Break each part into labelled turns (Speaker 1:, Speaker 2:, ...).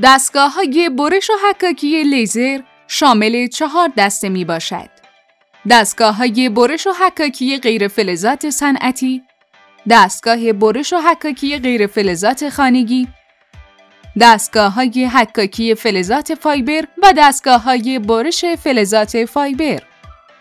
Speaker 1: دستگاه های برش و حکاکی لیزر شامل چهار دسته می باشد. دستگاه های برش و حکاکی غیر فلزات صنعتی، دستگاه برش و حکاکی غیر فلزات خانگی، دستگاه های حکاکی فلزات fiber و دستگاه های برش فلزات fiber.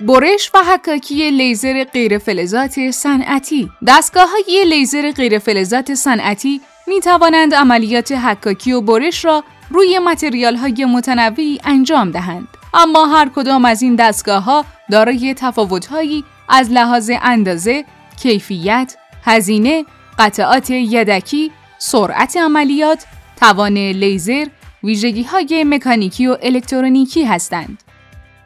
Speaker 1: برش و حکاکی لیزر غیر فلزات صنعتی دستگاه های لیزر غیر فلزات صنعتی می توانند عملیات حکاکی و برش را روی متریال های متنوعی انجام دهند. اما هر کدام از این دستگاه ها دارای تفاوت هایی از لحاظ اندازه، کیفیت، هزینه، قطعات یدکی، سرعت عملیات، توان لیزر، ویژگی های مکانیکی و الکترونیکی هستند.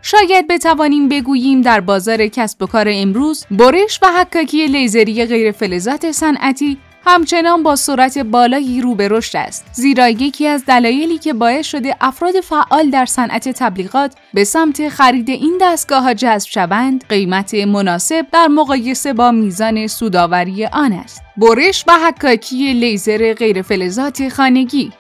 Speaker 1: شاید بتوانیم بگوییم در بازار کسب و کار امروز برش و حکاکی لیزری غیر فلزات صنعتی همچنان با سرعت بالایی رو به رشد است. زیرا یکی از دلایلی که باعث شده افراد فعال در صنعت تبلیغات به سمت خرید این دستگاه ها جذب شوند قیمت مناسب در مقایسه با میزان سوداوری آن است. برش و حکاکی لیزر غیر فلزات خانگی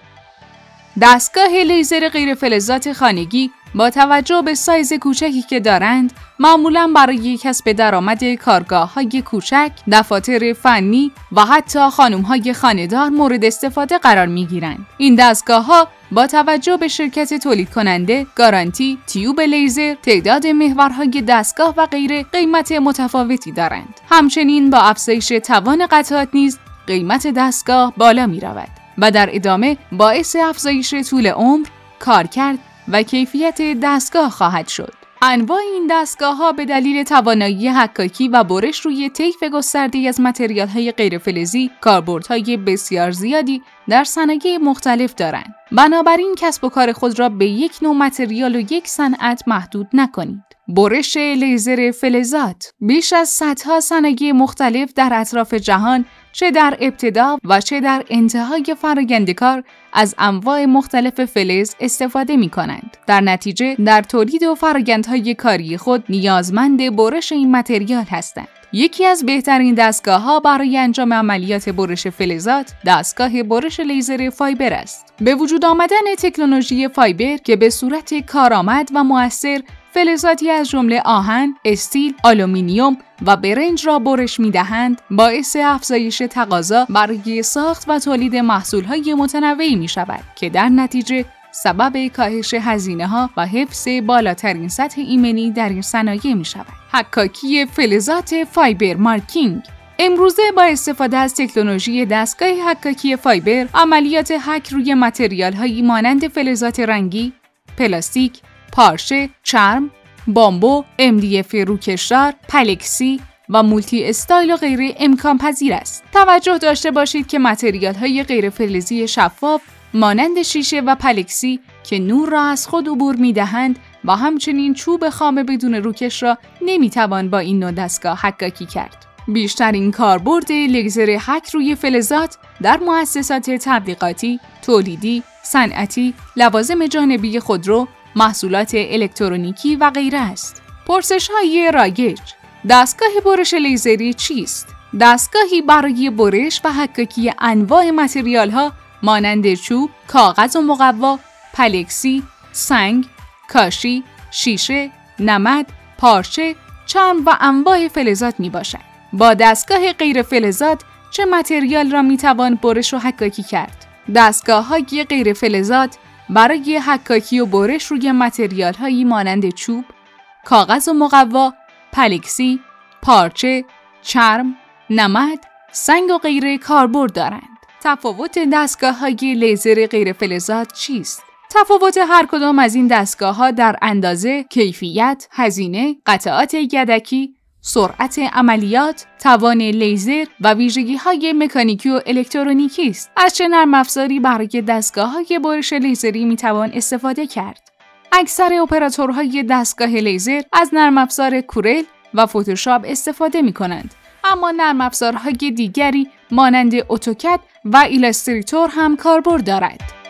Speaker 1: دستگاه لیزر غیر فلزات خانگی با توجه به سایز کوچکی که دارند معمولا برای کسب درآمد کارگاه های کوچک، دفاتر فنی و حتی خانم های خانه‌دار مورد استفاده قرار می گیرند. این دستگاه ها با توجه به شرکت تولید کننده، گارانتی، tube لیزر، تعداد محورهای دستگاه و غیره قیمت متفاوتی دارند. همچنین با افزایش توان قطعات نیز قیمت دستگاه بالا می رود و در ادامه باعث افزایش طول عمر، کارکرد و کیفیت دستگاه خواهد شد. انواع این دستگاه ها به دلیل توانایی حکاکی و برش روی طیف گسترده از متریال های غیرفلزی کاربردهای بسیار زیادی در صنایع مختلف دارند. بنابراین کسب و کار خود را به یک نوع متریال و یک صنعت محدود نکنید. برش لیزر فلزات بیش از صدها صنایع مختلف در اطراف جهان چه در ابتدا و چه در انتهای فرایند کار از انواع مختلف فلز استفاده می کنند. در نتیجه در تولید و فرایندهای کاری خود نیازمند برش این material هستند. یکی از بهترین دستگاه ها برای انجام عملیات برش فلزات دستگاه برش لیزر fiber است. به وجود آمدن تکنولوژی fiber که به صورت کارآمد و موثر فلزاتی از جمله آهن، استیل، آلومینیوم و برنج را برش می دهند باعث افزایش تقاضا برای ساخت و تولید محصولهای متنوعی می شود که در نتیجه سبب کاهش هزینه ها و حفظ بالاترین سطح ایمنی در این صنایع می شود. حکاکی فلزات fiber marking امروزه با استفاده از تکنولوژی دستگاه حکاکی fiber عملیات حک روی material هایی مانند فلزات رنگی، پلاستیک، پارچه، چرم، بامبو، MDF روکشدار، پلکسی و multi style و غیره امکان پذیر است. توجه داشته باشید که material های غیر فلزی شفاف مانند شیشه و پلکسی که نور را از خود عبور می دهند و همچنین چوب خام بدون روکش را نمی توان با این نوع دستگاه حکاکی کرد. بیشترین کاربرد لیزر حک روی فلزات در مؤسسات تبلیغاتی، تولیدی، صنعتی، لوازم جانبی خودرو محصولات الکترونیکی و غیره است. پرسش های رایج دستگاه برش لیزری چیست؟ دستگاهی برای برش و حکاکی انواع متریال ها مانند چوب، کاغذ و مقوا، پلکسی، سنگ، کاشی، شیشه، نمد، پارچه، چرم و انواع فلزات می باشد. با دستگاه غیر فلزات چه متریال را می توان برش و حکاکی کرد؟ دستگاه های غیر فلزات برای حکاکی و برش روی متریال هایی مانند چوب، کاغذ و مقوا، پلکسی، پارچه، چرم، نمد، سنگ و غیره کاربرد دارند. تفاوت دستگاه های لیزر غیر فلزات چیست؟ تفاوت هر کدام از این دستگاه ها در اندازه، کیفیت، هزینه، قطعات یدکی، سرعت عملیات، توان لیزر و ویژگی های مکانیکی و الکترونیکی است. از چه نرم افزاری برای دستگاه های برش لیزری می توان استفاده کرد؟ اکثر اپراتورهای دستگاه لیزر از نرم افزار Corel و فتوشاپ استفاده می کنند. اما نرم افزارهای دیگری مانند AutoCAD و Illustrator هم کاربرد دارد.